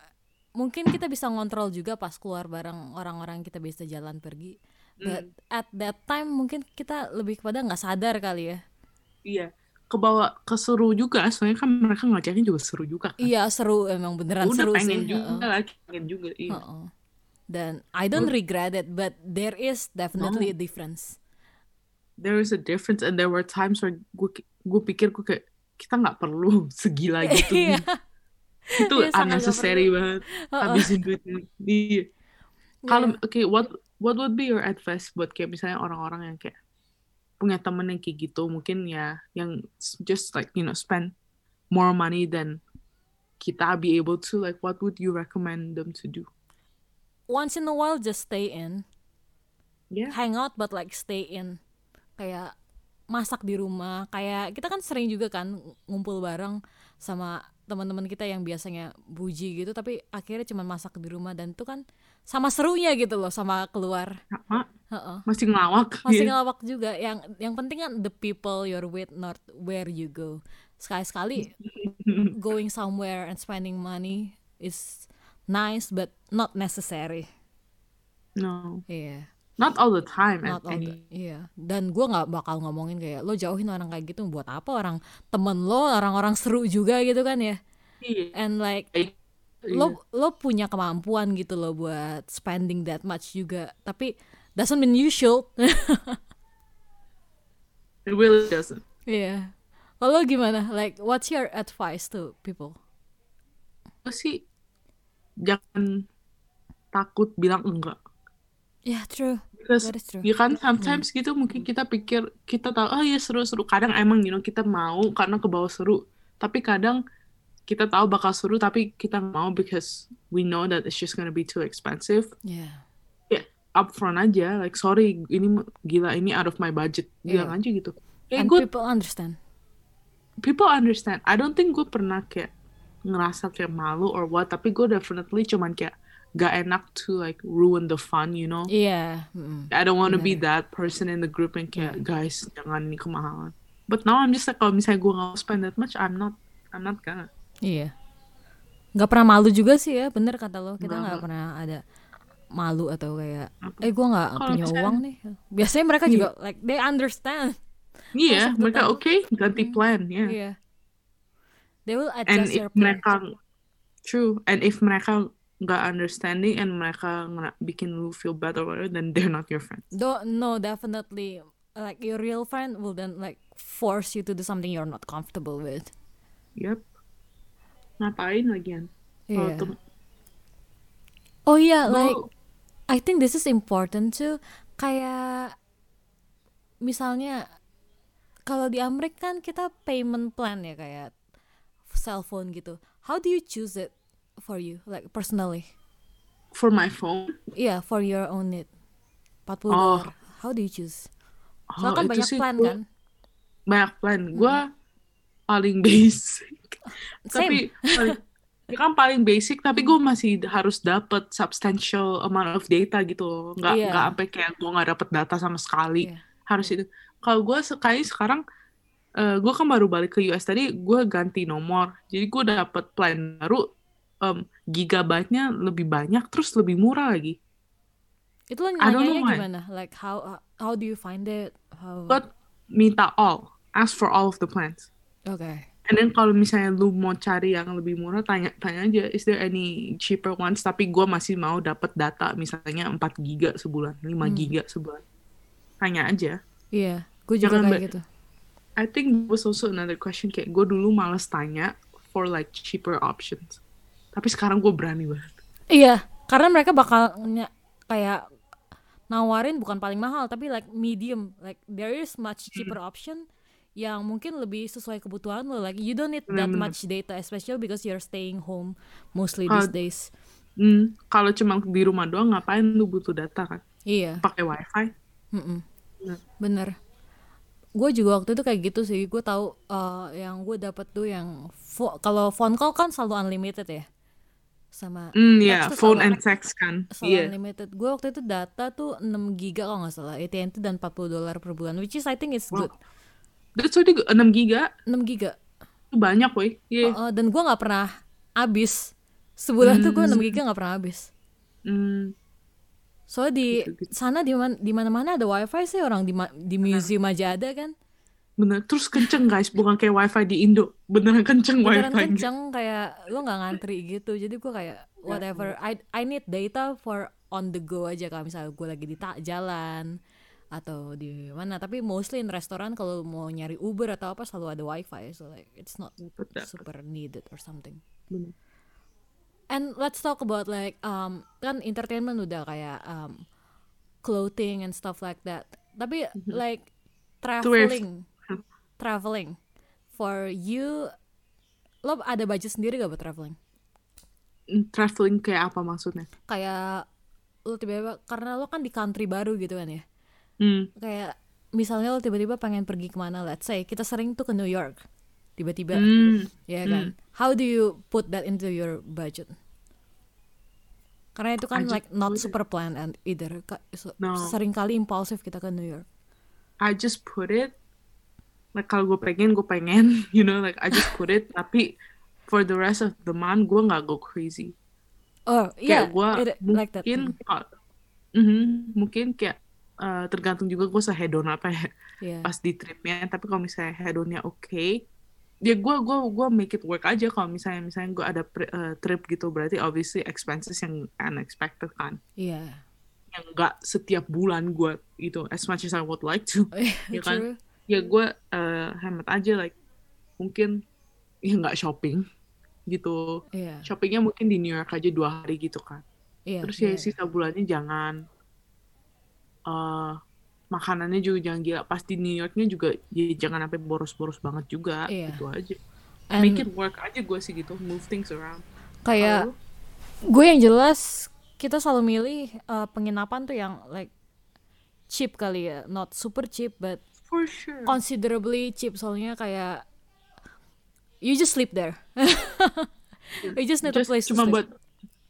mungkin kita bisa ngontrol juga pas keluar bareng orang-orang kita bisa jalan pergi. But at that time mungkin kita lebih kepada nggak sadar kali ya. Iya. Kebawa keseru juga. Soalnya kan mereka ngajakin juga seru juga kan. Iya seru. Emang beneran udah seru pengen sih. juga heeh. lah pengen juga iya. Heeh. Dan I don't regret it but there is definitely a difference. There is a difference and there were times where gue gue pikir gue kayak kita nggak perlu segila gitu Iya. itu Iya, sangat nggak unnecessary banget. Heeh. habisin duitnya. Iya. Kalau oke what what would be your advice buat kayak misalnya orang-orang yang kayak punya temen yang kayak gitu? Mungkin ya yang just like you know spend more money than kita be able to like what would you recommend them to do once in a while just stay in. Yeah. Hang out but like stay in. Kayak masak di rumah. Kayak kita kan sering juga kan ngumpul bareng sama teman-teman kita yang biasanya buji gitu tapi akhirnya cuma masak di rumah dan itu kan sama serunya gitu loh sama keluar. Sama. Masih ngelawak. Masih Iya. ngelawak juga. Yang yang penting kan the people you're with not where you go. Sekali-sekali going somewhere and spending money is nice but not necessary. No. Iya. Not all the time not all the- iya. Dan gue nggak bakal ngomongin kayak lo jauhin orang kayak gitu buat apa orang temen lo orang-orang seru juga gitu kan ya? Iya, and like iya. lo lo punya kemampuan gitu loh buat spending that much juga. Tapi doesn't mean you should. It really doesn't. Iya. Kalau gimana? Like, what's your advice to people? gue sih jangan takut bilang enggak. Yeah, true. Because That is true. ya kan sometimes gitu mungkin kita pikir kita tahu oh ya seru-seru. Kadang emang you know, kita mau karena ke bawah seru. Tapi kadang kita tahu bakal seru tapi kita mau because we know that it's just gonna be too expensive. Yeah. ya upfront aja like sorry ini gila ini out of my budget. Bilang aja gitu. Kayak And gue people understand. people understand. I don't think gue pernah kayak ngerasa kayak malu or what tapi gue definitely cuman kayak gak enak to like ruin the fun you know Iya. mm-mm. I don't want to be that person in the group yang kayak guys jangan ini kemahalan. But now I'm just like kalau misalnya gue nggak mau spend that much, I'm not I'm not gonna. Iya. Gak pernah malu juga sih ya, bener kata lo. Kita Nggak, nggak nggak. pernah ada malu atau kayak, eh gue nggak punya misalnya- uang nih. Biasanya mereka juga like they understand. Iya, Masuk mereka oke ganti plan ya. Iya. They will And adjust if your plan. mereka true, and if mereka nggak understanding and mereka bikin lu feel bad or whatever, then they're not your friend. Do, no, definitely. like your real friend will then like force you to do something you're not comfortable with. Yep. Ngapain Iya. tem- Oh iya, Gua- like I think this is important too. Kayak misalnya kalau di Amerika kan kita payment plan ya kayak cell phone gitu. How do you choose it for you, like personally? for my phone. Iya, for your own need. 40 Oh. How do you choose? Oh, Soalnya kan itu banyak plan gua- kan. Banyak plan. Gue paling basic. tapi paling- ya kan paling basic tapi gue masih harus dapat substantial amount of data gitu nggak Iya. nggak sampai kayak gue nggak dapet data sama sekali Iya. harus itu kalau gue sekali sekarang gue kan baru balik ke US tadi gue ganti nomor jadi gue dapet plan baru em, gigabyte-nya lebih banyak terus lebih murah lagi Itu lo nanyanya gimana? Like how how do you find it? How gue minta all ask for all of the plans Okay. And then kalau misalnya lu mau cari yang lebih murah, tanya tanya aja, is there any cheaper ones? Tapi gue masih mau dapat data, misalnya 4 giga sebulan, 5 Hmm. giga sebulan. Tanya aja. Iya, gue juga Jangan kayak gitu. I think was also another question, kayak gue dulu males tanya for like cheaper options. Tapi sekarang gue berani banget. Iya, karena mereka bakal kayak nawarin bukan paling mahal tapi like medium, like there is much cheaper option yang mungkin lebih sesuai kebutuhan lo. Like you don't need that much data, especially because you're staying home mostly Uh, these days. Hmm, kalau cuma di rumah doang, ngapain lu butuh data kan? Iya, Pakai wifi? mm-mm. Benar. bener. Gue juga waktu itu kayak gitu sih. Gue tahu uh, yang gue dapat tuh yang kalau phone call kan selalu unlimited ya, sama Hmm, ya, tuh phone and text kan. selalu Iya. unlimited. Gue waktu itu data tuh 6 giga kalau nggak salah, AT&T dan 40 dolar per bulan, which is I think it's Wow. good. That's already good. 6 giga, 6 giga. itu banyak woi. Iya. Uh, dan gue nggak pernah habis. Sebulan tuh gue 6 giga nggak pernah habis. Hmm, Soalnya di Gitu-gitu. sana di mana di mana-mana ada wifi sih orang di ma- di museum aja ada kan. bener. Terus kenceng guys, bukan kayak wifi di Indo. Beneran kenceng Beneran wifi. kenceng kayak lo nggak ngantri gitu. Jadi gue kayak whatever. I I need data for on the go aja kalau misalnya gue lagi di ta- jalan atau di mana tapi mostly in restoran kalau mau nyari Uber atau apa selalu ada wifi so like it's not Betul. super needed or something Bener. And let's talk about like um kan entertainment udah kayak um clothing and stuff like that. Tapi like traveling. traveling. For you lo ada budget sendiri gak buat traveling? Mm, Traveling kayak apa maksudnya? kayak lo tiba-tiba karena lo kan di country baru gitu kan ya? Hmm. kayak misalnya lo tiba-tiba pengen pergi ke mana let's say kita sering tuh ke New York tiba-tiba. Hmm. ya kan? How do you put that into your budget? Karena itu kan I like not super planned and either. So- No. sering kali impulsif kita ke New York. I just put it like kalau gue pengen gue pengen you know like I just put it. Tapi for the rest of the month gue nggak go crazy. Oh iya kayak gue it- like that mungkin Mm. Mhm, mungkin kayak eh, tergantung juga gue sehedon apa ya Iya. pas di tripnya. Tapi kalau misalnya hedonnya oke ya gue gue gue make it work aja kalau misalnya misalnya gue ada pri- eh, trip gitu berarti obviously expenses yang unexpected kan iya yang nggak setiap bulan gue itu as much as I would like to Ya kan? True. ya gue eh, hemat aja like mungkin ya nggak shopping gitu iya shoppingnya mungkin di New York aja dua hari gitu kan iya terus ya iya. sisa bulannya jangan eh makanannya juga jangan gila. Pas di New Yorknya juga ya jangan sampai boros-boros banget juga. Iya. gitu aja. And make it work aja gue sih gitu. Move things around. Kayak gue yang jelas kita selalu milih uh, penginapan tuh yang like cheap kali ya. Not super cheap but for sure. considerably cheap. Soalnya kayak you just sleep there. You just need a Just place to cuma sleep. buat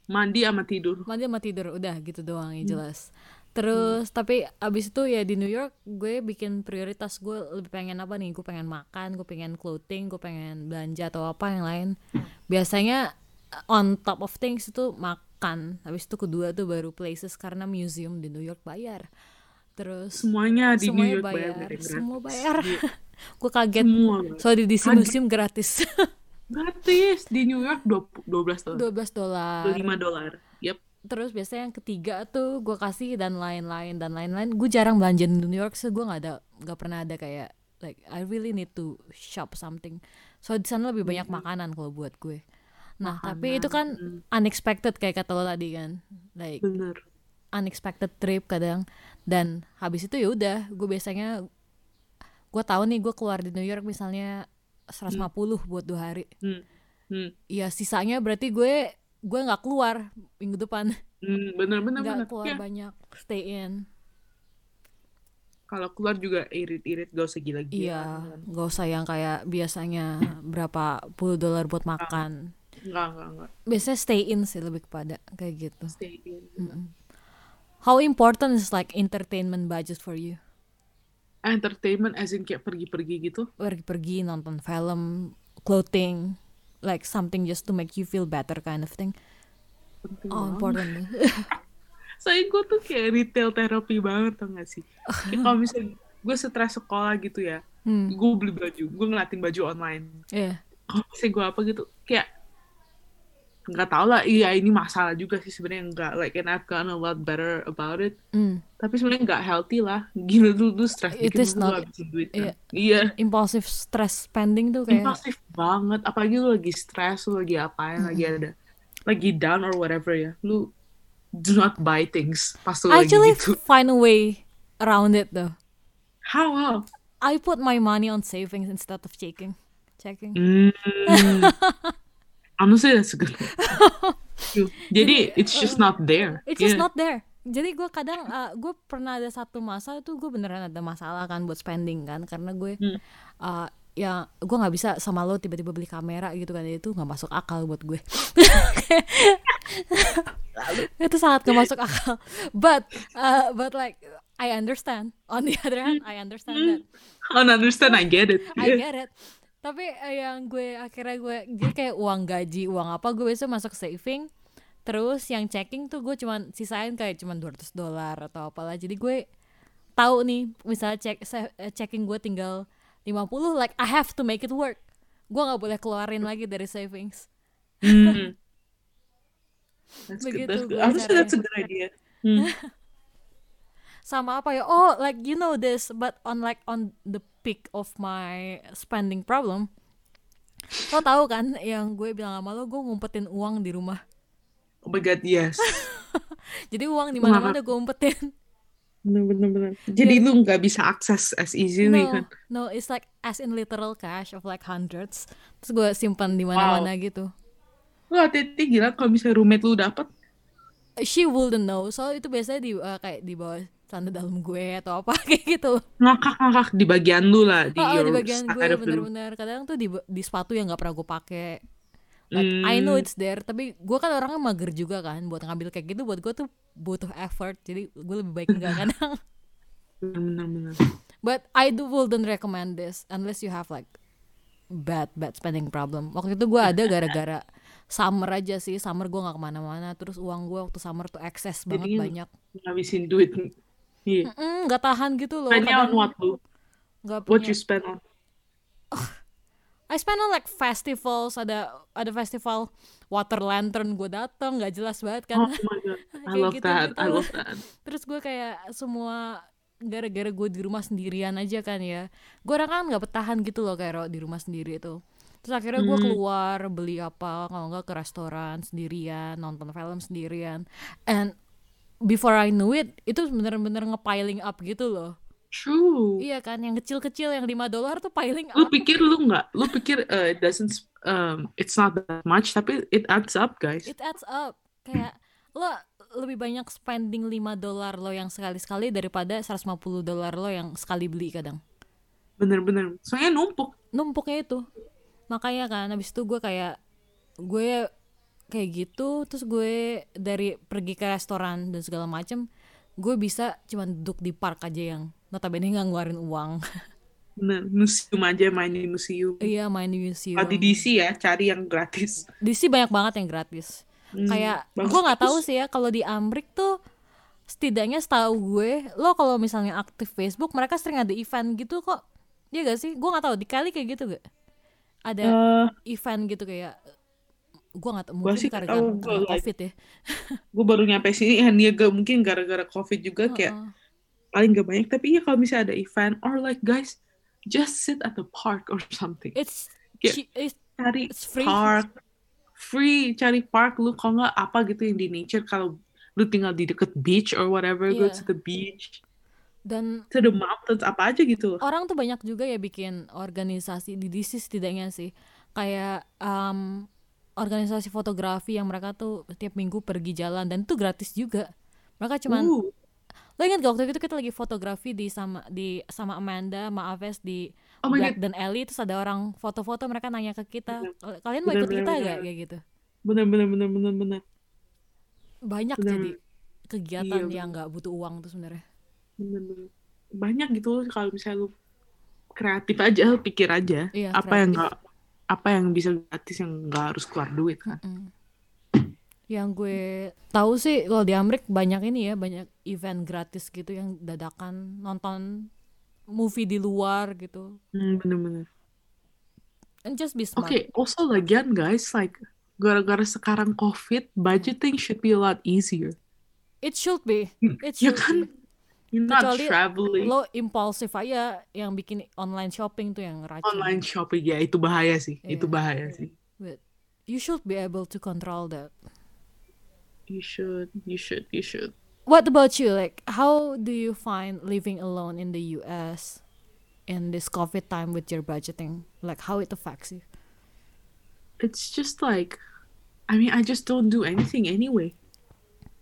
mandi sama tidur. Mandi sama tidur. Udah gitu doang Hmm. ya jelas terus tapi abis itu ya di New York gue bikin prioritas gue lebih pengen apa nih? Gue pengen makan gue pengen clothing gue pengen belanja atau apa yang lain. Biasanya on top of things itu makan. Habis itu kedua tuh baru places karena museum di New York bayar. Terus semuanya di New semuanya York bayar, bayar, semua bayar. Iya. gue kaget. Semua. Soalnya di DC Ada. museum gratis. Gratis. Di New York 20 12 dolar. 12 dolar. 5 dolar terus biasanya yang ketiga tuh gue kasih dan lain-lain dan lain-lain. Gue jarang belanja di New York so gue nggak ada nggak pernah ada kayak like I really need to shop something. So di sana lebih banyak makanan kalau buat gue. Nah tapi itu kan unexpected kayak kata lo tadi kan. Like bener. unexpected trip kadang. Dan habis itu ya udah gue biasanya gue tahu nih gue keluar di New York misalnya 150 buat dua hari. Hmm. Hmm. ya sisanya berarti gue gue nggak keluar minggu depan. Hmm, bener bener nggak keluar Ya, banyak stay in. Kalau keluar juga irit-irit gak usah gila-gila iya nggak usah yang kayak biasanya berapa puluh dolar buat makan. Enggak enggak enggak biasanya stay in sih lebih kepada kayak gitu. Stay in how important is like entertainment budget for you? Entertainment as in kayak pergi-pergi gitu? Pergi-pergi nonton film clothing like something just to make you feel better kind of thing. Penting oh important. Saya gue tuh kayak retail terapi banget tau gak sih? Kayak kalau misalnya gue stres sekolah gitu ya hmm. gue beli baju gue ngeliatin baju online. Yeah kalau misalnya gue apa gitu kayak nggak tau lah. Iya ini masalah juga sih sebenarnya. Enggak like and I've gotten a lot better about it. Mm. tapi sebenarnya nggak healthy lah. Gila tuh tuh stres It is not- duit iya. iya. Impulsive stress spending tuh kayak impulsif banget. Apalagi lu lagi stres lu lagi apain lagi ada lagi down or whatever ya. Lu do not buy things pas lu lagi actually gitu. find a way around it though. How how? I put my money on savings instead of checking checking. Hmm. Honestly, that's a good one. Jadi, it's just not there. It's just Yeah. not there. Jadi gue kadang gue pernah ada satu masa itu gue beneran ada masalah kan buat spending kan karena gue Hmm. uh, ya gue nggak bisa sama lo tiba-tiba beli kamera gitu kan itu nggak masuk akal buat gue. itu sangat gak masuk akal. But uh, but like I understand. On the other hand, I understand that. I don't understand, I get it. I get it. Tapi eh, yang gue akhirnya gue jadi kayak uang gaji, uang apa gue biasa masuk saving. Terus yang checking tuh gue cuman sisain kayak cuman 200 dolar atau apalah. Jadi gue tahu nih misalnya cek eh, checking gue tinggal 50 like I have to make it work. Gue nggak boleh keluarin lagi dari savings. Hmm. That's good. Begitu that's a good idea. Hmm. Sama apa ya? Oh, like you know this, but on like on the peak of my spending problem. Lo tahu kan yang gue bilang sama lo gue ngumpetin uang di rumah. Oh my god, yes. Jadi uang di mana-mana gue umpetin. bener, bener, bener. Jadi lu nggak bisa akses as easily No, kan? no, it's like as in literal cash of like hundreds. Terus gue simpan di mana-mana gitu. Lu hati-hati gila kalau misalnya roommate lu dapet. She wouldn't know. Soalnya itu biasanya di uh, kayak di bawah celana dalam gue atau apa kayak gitu. Ngakak-ngakak di bagian lu lah. Di, Oh, di bagian gue bener-bener kadang tuh di di sepatu yang nggak pernah gue pakai. Like, I know Hmm. it's there, tapi gue kan orangnya mager juga kan buat ngambil kayak gitu. Buat gue tuh butuh effort, jadi gue lebih baik enggak kadang. Bener. But I do wouldn't recommend this unless you have like bad bad spending problem. Waktu itu gue ada gara-gara summer aja sih. Summer gue nggak ke mana-mana. Terus uang gue waktu summer tuh excess banget Jadi, banyak. Ngabisin duit. Iya. Mm, Nggak tahan gitu loh. Spendnya on what lu? What punya. you spend on? I spend on like festivals. Ada ada festival water lantern gue dateng nggak jelas banget kan. Oh my god. I love gitu- that. I gitu. love that. Terus gue kayak semua gara-gara gue di rumah sendirian aja kan ya. Gue orang kan nggak bertahan gitu loh kayak di rumah sendiri itu. Terus akhirnya gue Hmm. keluar beli apa kalau nggak ke restoran sendirian, nonton film sendirian. And before I knew it, itu bener-bener ngepiling up gitu loh. True. Iya kan, yang kecil-kecil yang 5 dolar tuh piling Lu up. pikir lu nggak? Lu pikir uh, it doesn't um, it's not that much tapi it adds up guys. It adds up. Kayak lo lebih banyak spending 5 dolar lo yang sekali-sekali daripada 150 dolar lo yang sekali beli kadang. Bener-bener. Soalnya numpuk. numpuknya itu makanya kan habis itu gue kayak gue kayak gitu terus gue dari pergi ke restoran dan segala macem gue bisa cuman duduk di park aja yang notabene nggak ngeluarin uang. Bener. Museum aja main di museum. iya main di museum. Kalau di DC ya cari yang gratis. sini banyak banget yang gratis. Hmm, kayak gue nggak tahu sih ya kalau di Amrik tuh setidaknya setahu gue lo kalau misalnya aktif Facebook mereka sering ada event gitu kok. Iya gak sih? Gue nggak tahu di kali kayak gitu gak ada Eh, event gitu kayak gue nggak tahu mungkin sih gara-gara tahu, gua karena like- covid ya. gue baru nyampe sini ya dia gak mungkin gara-gara covid juga kayak Heeh. paling gak banyak. Tapi ya kalau misalnya ada event or like guys just sit at the park or something. It's Kayak- it's cari it's free. park. Free cari park. Lu kalau nggak apa gitu yang di nature? Kalau lu tinggal di deket beach or whatever go Iya. to the beach. Dan to the mountains apa aja gitu. orang tuh banyak juga ya bikin organisasi di DC setidaknya sih. Kayak um, organisasi fotografi yang mereka tuh setiap minggu pergi jalan dan itu gratis juga mereka cuman Uh, lo ingat gak waktu itu kita lagi fotografi di sama di sama Amanda sama Aves di Oh Black God. dan Ellie terus ada orang foto-foto mereka nanya ke kita Bener. kalian mau ikut bener, kita bener. gak kayak gitu bener bener bener bener bener banyak Bener. jadi kegiatan Iya, yang nggak butuh uang tuh sebenarnya bener bener banyak gitu kalau misalnya lu kreatif aja pikir aja Iya, apa yang kreatif. nggak apa yang bisa gratis yang nggak harus keluar duit kan Mm. Yang gue tahu sih kalau di Amerika banyak ini ya, banyak event gratis gitu yang dadakan nonton movie di luar gitu. Hmm, bener-bener And just be smart. Oke, also lagian guys, like gara-gara sekarang COVID, budgeting should be a lot easier. It should be. It Ya should kan? be. You're not Kecuali traveling, Lo impulsif aja yang bikin online shopping tuh yang racun. online shopping ya itu bahaya sih, itu Iya. bahaya sih. But you should be able to control that. You should, you should, you should. What about you? Like, how do you find living alone in the US in this COVID time with your budgeting? Like, how it affects you? It's just like, I mean, I just don't do anything anyway.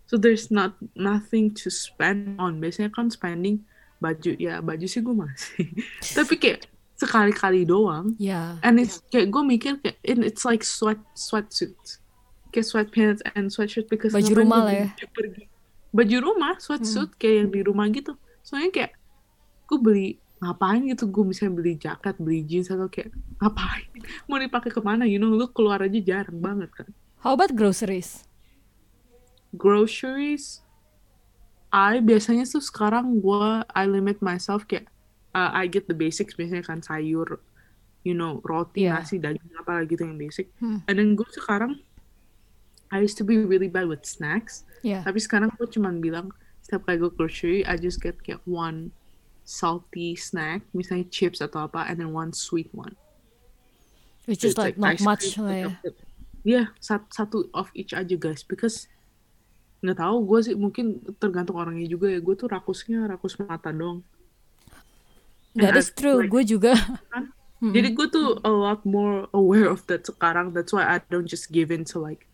So there's not nothing to spend on. Biasanya kan spending baju ya baju sih gue masih. Tapi kayak sekali-kali doang. Yeah. And it's kayak gue mikir kayak and it's like sweat sweatsuits. Kayak sweatpants and sweatshirt because Baju rumah lah ya. pergi. Baju rumah, sweatsuit kayak yang di rumah gitu. Soalnya kayak gue beli ngapain gitu gue misalnya beli jaket, beli jeans atau kayak ngapain? Mau dipakai ke mana? You know, lu keluar aja jarang banget kan. How about groceries? Groceries, I biasanya tuh sekarang gue I limit myself kayak uh, I get the basics biasanya kan sayur, you know roti, Yeah. nasi, daging apa gitu yang basic. Hmm. And then gue sekarang I used to be really bad with snacks, Yeah. tapi sekarang gue cuman bilang setiap kali gue grocery I just get kayak one salty snack, misalnya chips atau apa, and then one sweet one. Which is It's like not much lah ya. chocolate. Iya, sat- satu of each aja guys, because nggak tahu gue sih mungkin tergantung orangnya juga ya. Gue tuh rakusnya rakus mata dong. That And is I- true. like, Gue juga. kan? Jadi gue tuh a lot more aware of that sekarang. That's why I don't just give in to like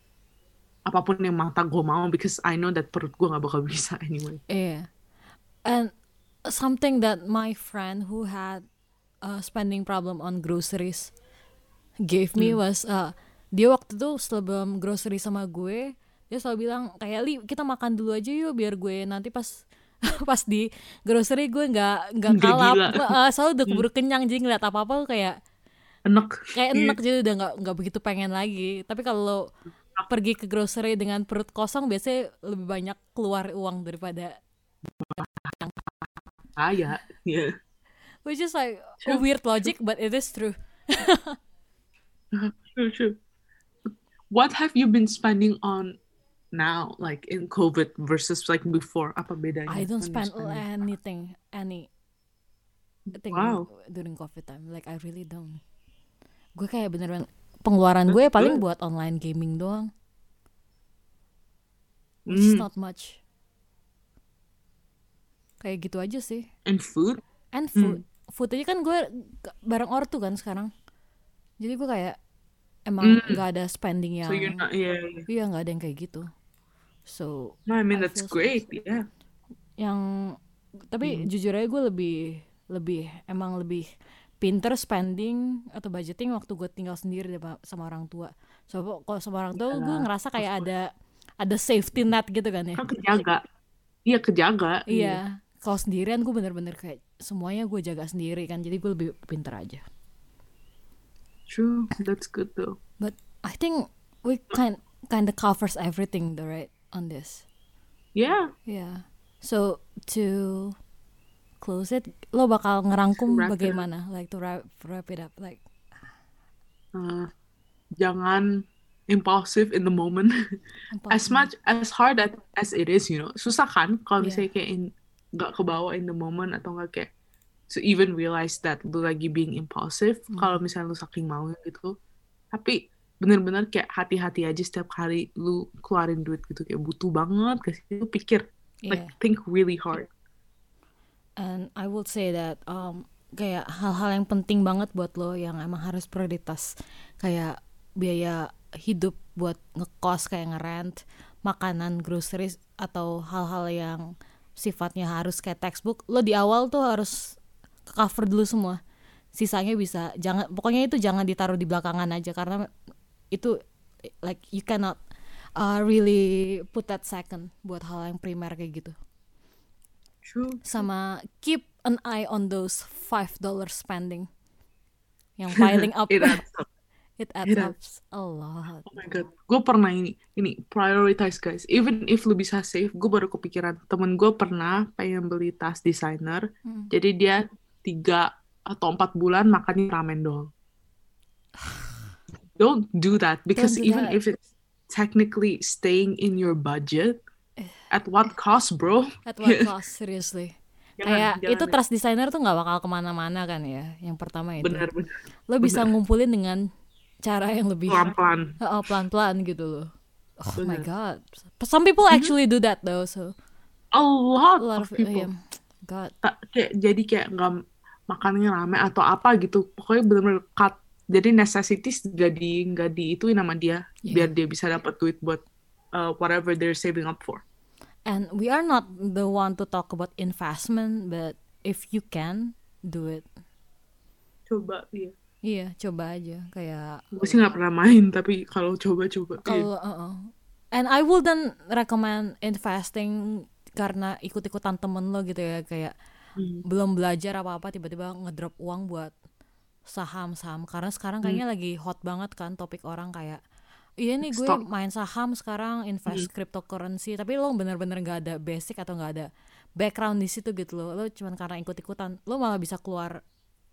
apa pun yang mata gue mau because I know that perut gue nggak bakal bisa anyway. Yeah. And something that my friend who had a spending problem on groceries gave me was uh, dia waktu itu sebelum grocery sama gue dia selalu bilang kayak li kita makan dulu aja yuk biar gue nanti pas pas di grocery gue nggak nggak kalap uh, selalu udah keburu kenyang jadi ngeliat apa apa kayak Enak. kayak enak jadi udah nggak nggak begitu pengen lagi tapi kalau pergi ke grocery dengan perut kosong biasanya lebih banyak keluar uang daripada Kaya. Yeah. which is like a True. weird logic but it is true True, true. What have you been spending on now, like in COVID versus like before? Apa bedanya? I don't you spend anything any thing Wow. during covid time like I really don't gue kayak beneran pengeluaran gue paling buat online gaming doang which is Mm. not much kayak gitu aja sih And food? and Hmm. food food aja kan gue bareng ortu kan sekarang jadi gue kayak emang nggak ada spending yang Hmm. So you're not, yeah, yeah. iya nggak ada yang kayak gitu so No, I mean I that's feel so great. Yeah. yang tapi jujur aja gue lebih lebih emang lebih pinter spending atau budgeting waktu gue tinggal sendiri deh, sama orang tua so kalau sama orang tua gue ngerasa kayak ada ada safety net gitu kan ya Kan kejaga. Iya kejaga. iya kalau sendirian gue bener-bener kayak semuanya gue jaga sendiri kan jadi gue lebih pinter aja True. That's good though. but I think we kind kind of covers everything though right on this Yeah. yeah so to close it lo bakal ngerangkum bagaimana like to wrap, wrap it up like Uh, jangan impulsive in the moment. as much as hard as, as it is, you know, susah kan kalau Yeah. misalnya kayak in, nggak kebawa in the moment atau nggak kayak to even realize that lu lagi being impulsive Hmm. kalau misalnya lu saking mau gitu. Tapi bener-bener kayak hati-hati aja setiap kali lu keluarin duit gitu kayak butuh banget kasih lu pikir like Yeah. think really hard. And I would say that um, kayak hal-hal yang penting banget buat lo yang emang harus prioritas kayak biaya hidup buat ngekos kayak ngerent, makanan, groceries atau hal-hal yang sifatnya harus kayak textbook, lo di awal tuh harus cover dulu semua. Sisanya bisa jangan pokoknya itu jangan ditaruh di belakangan aja karena itu like you cannot uh, really put that second buat hal yang primer kayak gitu True. sama keep an eye on those five dollar spending yang piling up It adds up. it adds It up a lot Oh my god, gue pernah ini, ini prioritize guys. Even if lu bisa save, gue baru kepikiran temen gue pernah pengen beli tas designer. Hmm. Jadi dia tiga atau empat bulan makannya ramen doang. Don't do that because do even that. if it's technically staying in your budget, at what cost, bro? at what cost seriously kayak itu deh. trust designer tuh nggak bakal ke mana-mana kan ya yang pertama itu Bener bener lo bisa ngumpulin dengan cara yang lebih pelan pelan. Oh, pelan-pelan gitu loh oh my Bener. god some people actually do that though so A lot, a lot of of people. yeah. god kayak jadi kayak nggak makannya rame atau apa gitu pokoknya bener-bener cut jadi necessities nggak di nggak di itu nama dia Iya. biar dia bisa dapat duit buat uh, whatever they're saving up for And we are not the one to talk about investment, but if you can do it, coba iya iya coba aja kayak gue sih nggak pernah main tapi kalau coba coba iya. kalau uh-uh. and I wouldn't recommend investing karena ikut-ikutan temen lo gitu ya kayak Hmm. belum belajar apa-apa tiba-tiba ngedrop uang buat saham-saham. Karena sekarang kayaknya lagi hot banget kan topik orang kayak iya nih gue Stock. main saham sekarang invest cryptocurrency. Tapi lo bener-bener nggak ada basic atau nggak ada background di situ gitu lo lo cuman karena ikut-ikutan lo malah bisa keluar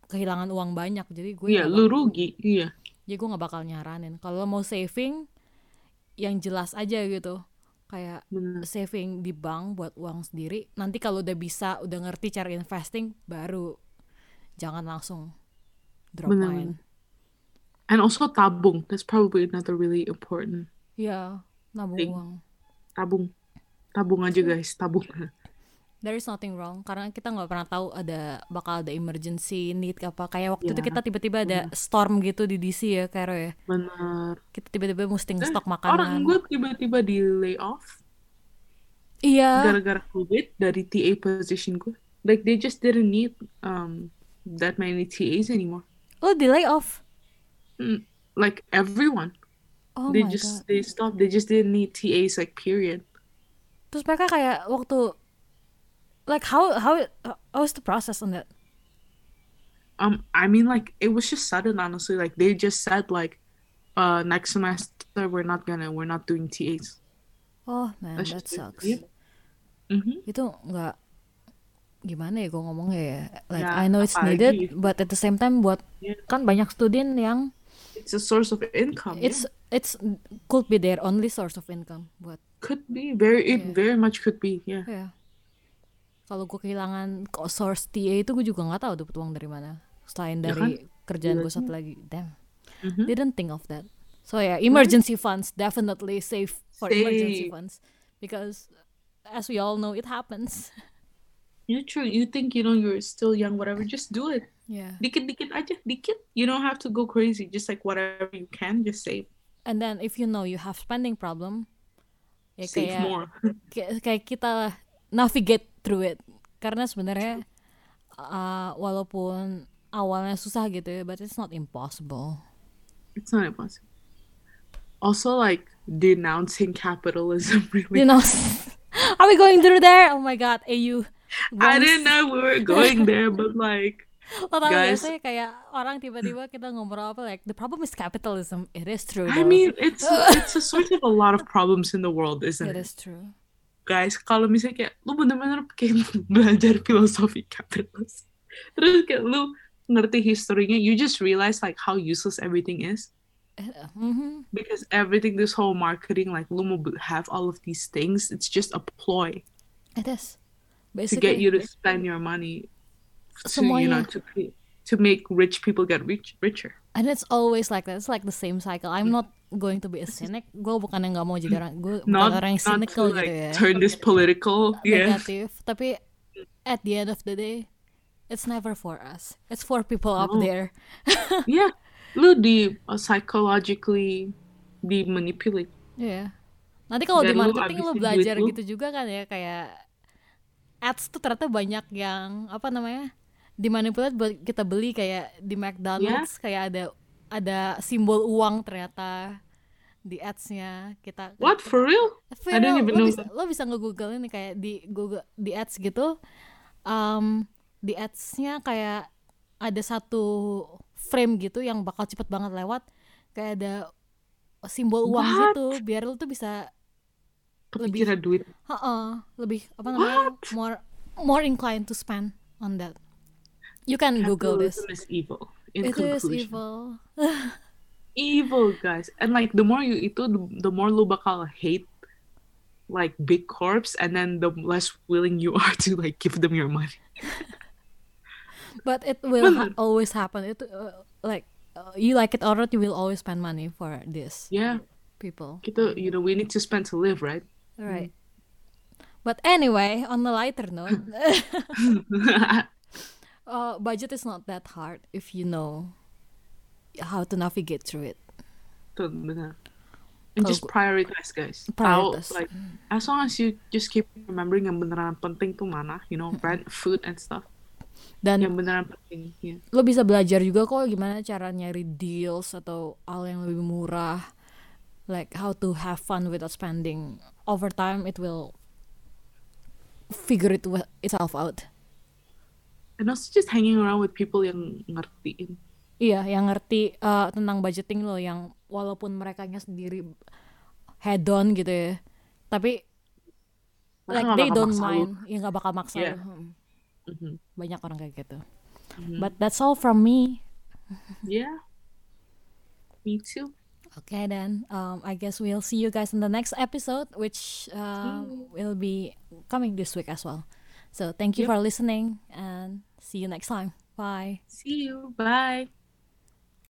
kehilangan uang banyak. Jadi gue iya lu rugi iya. Jadi gue nggak bakal nyaranin. Kalau lo mau saving yang jelas aja gitu. Kayak bener. saving di bank buat uang sendiri nanti kalau udah bisa udah ngerti cara investing baru. Jangan langsung drop Bener, main and also tabung. That's probably another really important ya nabung Thing. uang. Tabung. Tabung aja guys. Tabung. There is nothing wrong. Karena kita nggak pernah tahu ada bakal ada emergency need apa. Kayak waktu itu Ya, kita tiba-tiba ada storm gitu di DC ya Karo ya. Bener kita tiba-tiba mesti Eh, orang makanan. gue tiba-tiba di layoff. Iya. Gara-gara covid dari TA position gue like they just didn't need um that many TAs anymore lo di lay off? Like everyone. Oh they my just god. they stopped. They just didn't need TAs like period. Terus mereka kayak waktu like how how how was the process on that? Um I mean like it was just sudden honestly. Like they just said like uh next semester we're not gonna we're not doing TAs oh man That's that just sucks. Yeah. Mhm. itu nggak gimana ya gue ngomongnya ya? Like Ya, I know it's apalagi- needed but at the same time buat Yeah. kan banyak student yang it's a source of income yeah. it's it's could be their only source of income buat could be very it Yeah. very much could be yeah ya kalau gue kehilangan source TA itu gue juga nggak tahu dapat uang dari mana selain Ya dari kerjaan gue Gila satu lagi. Damn. Mhm. didn't think of that. So yeah emergency funds definitely save for emergency Save. funds. Because as we all know it happens Yeah, true. You think you know you're still young, whatever. Just do it. yeah Dikit dikit aja, dikit. You don't have to go crazy. Just like whatever you can, just save. and then if you know you have spending problem ya Save kayak more. kayak, kayak kita navigate through it karena sebenarnya uh, walaupun awalnya susah gitu ya but it's not impossible it's not impossible. Also, like denouncing capitalism. Really, you know are we going through there oh my god AU I didn't know we were going there, but like, lo tau Guys. biasanya kayak orang tiba-tiba kita ngobrol apa like the problem is capitalism it is true I mean, it's it's a source of a lot of problems in the world, isn't it it? is true Guys, kalau misalnya kayak lu bener-bener kayak belajar filosofi kapitalis, terus kayak lu ngerti historinya, you just realize like how useless everything is. Mhm. because everything this whole marketing like lu mau have all of these things it's just a ploy It is. To Basically. get you to spend your money to you know Semuanya. to to make rich people get rich richer And it's always like that. It's like the same cycle. I'm not going to be a cynic. Gue bukan yang nggak mau jadi orang. Gue bukan not orang yang to cynical gitu like ya. turn this political yeah Negatif. Tapi at the end of the day, it's never for us. It's for people up No. there. yeah lu di uh, psychologically dimanipulate Iya. Nanti kalau di marketing lu belajar lu. gitu juga kan ya kayak ads tuh ternyata banyak yang apa namanya dimanipulasi buat kita beli kayak di McDonald's kayak ada ada simbol uang ternyata di ads-nya kita. What? For real? For I real, lo bisa, lo bisa nge-google ini kayak di Google di ads gitu. Um, di ads-nya kayak ada satu frame gitu yang bakal cepet banget lewat. Kayak ada simbol uang What? gitu biar lo tuh bisa kepikiran duit. Heeh, lebih apa namanya more more inclined to spend on that. You can google this. Capitalism is evil. In it is conclusion. evil. Evil guys. And like the more you itu the, the more lu bakal hate like big corps and then the less willing you are to like give them your money. But it will ha- always happen. It uh, like uh, you like it or not you will always spend money for this yeah. people. Kita you know we need to spend to live right right but anyway on the lighter note uh, budget is not that hard if you know how to navigate through it. Tuh, benar. and just gua- prioritize guys. Prioritas. Tahu, like as long as you just keep remembering yang beneran penting tuh mana you know rent food and stuff. Dan yang beneran penting yeah. lo bisa belajar juga kok gimana cara nyari deals atau hal yang lebih murah like how to have fun without spending over time it will figure it itself out and also just hanging around with people yang ngertiin iya yang ngerti uh, tentang budgeting lo yang walaupun mereka sendiri head on gitu ya tapi Mereka like they don't maksa lu. mind ya nggak bakal maksa lo. Hmm. Mhm. banyak orang kayak gitu Mhm. but that's all from me yeah me too Okay, then um, I guess we'll see you guys in the next episode, which uh, will be coming this week as well. So thank you Yep. for listening and see you next time. Bye. see you bye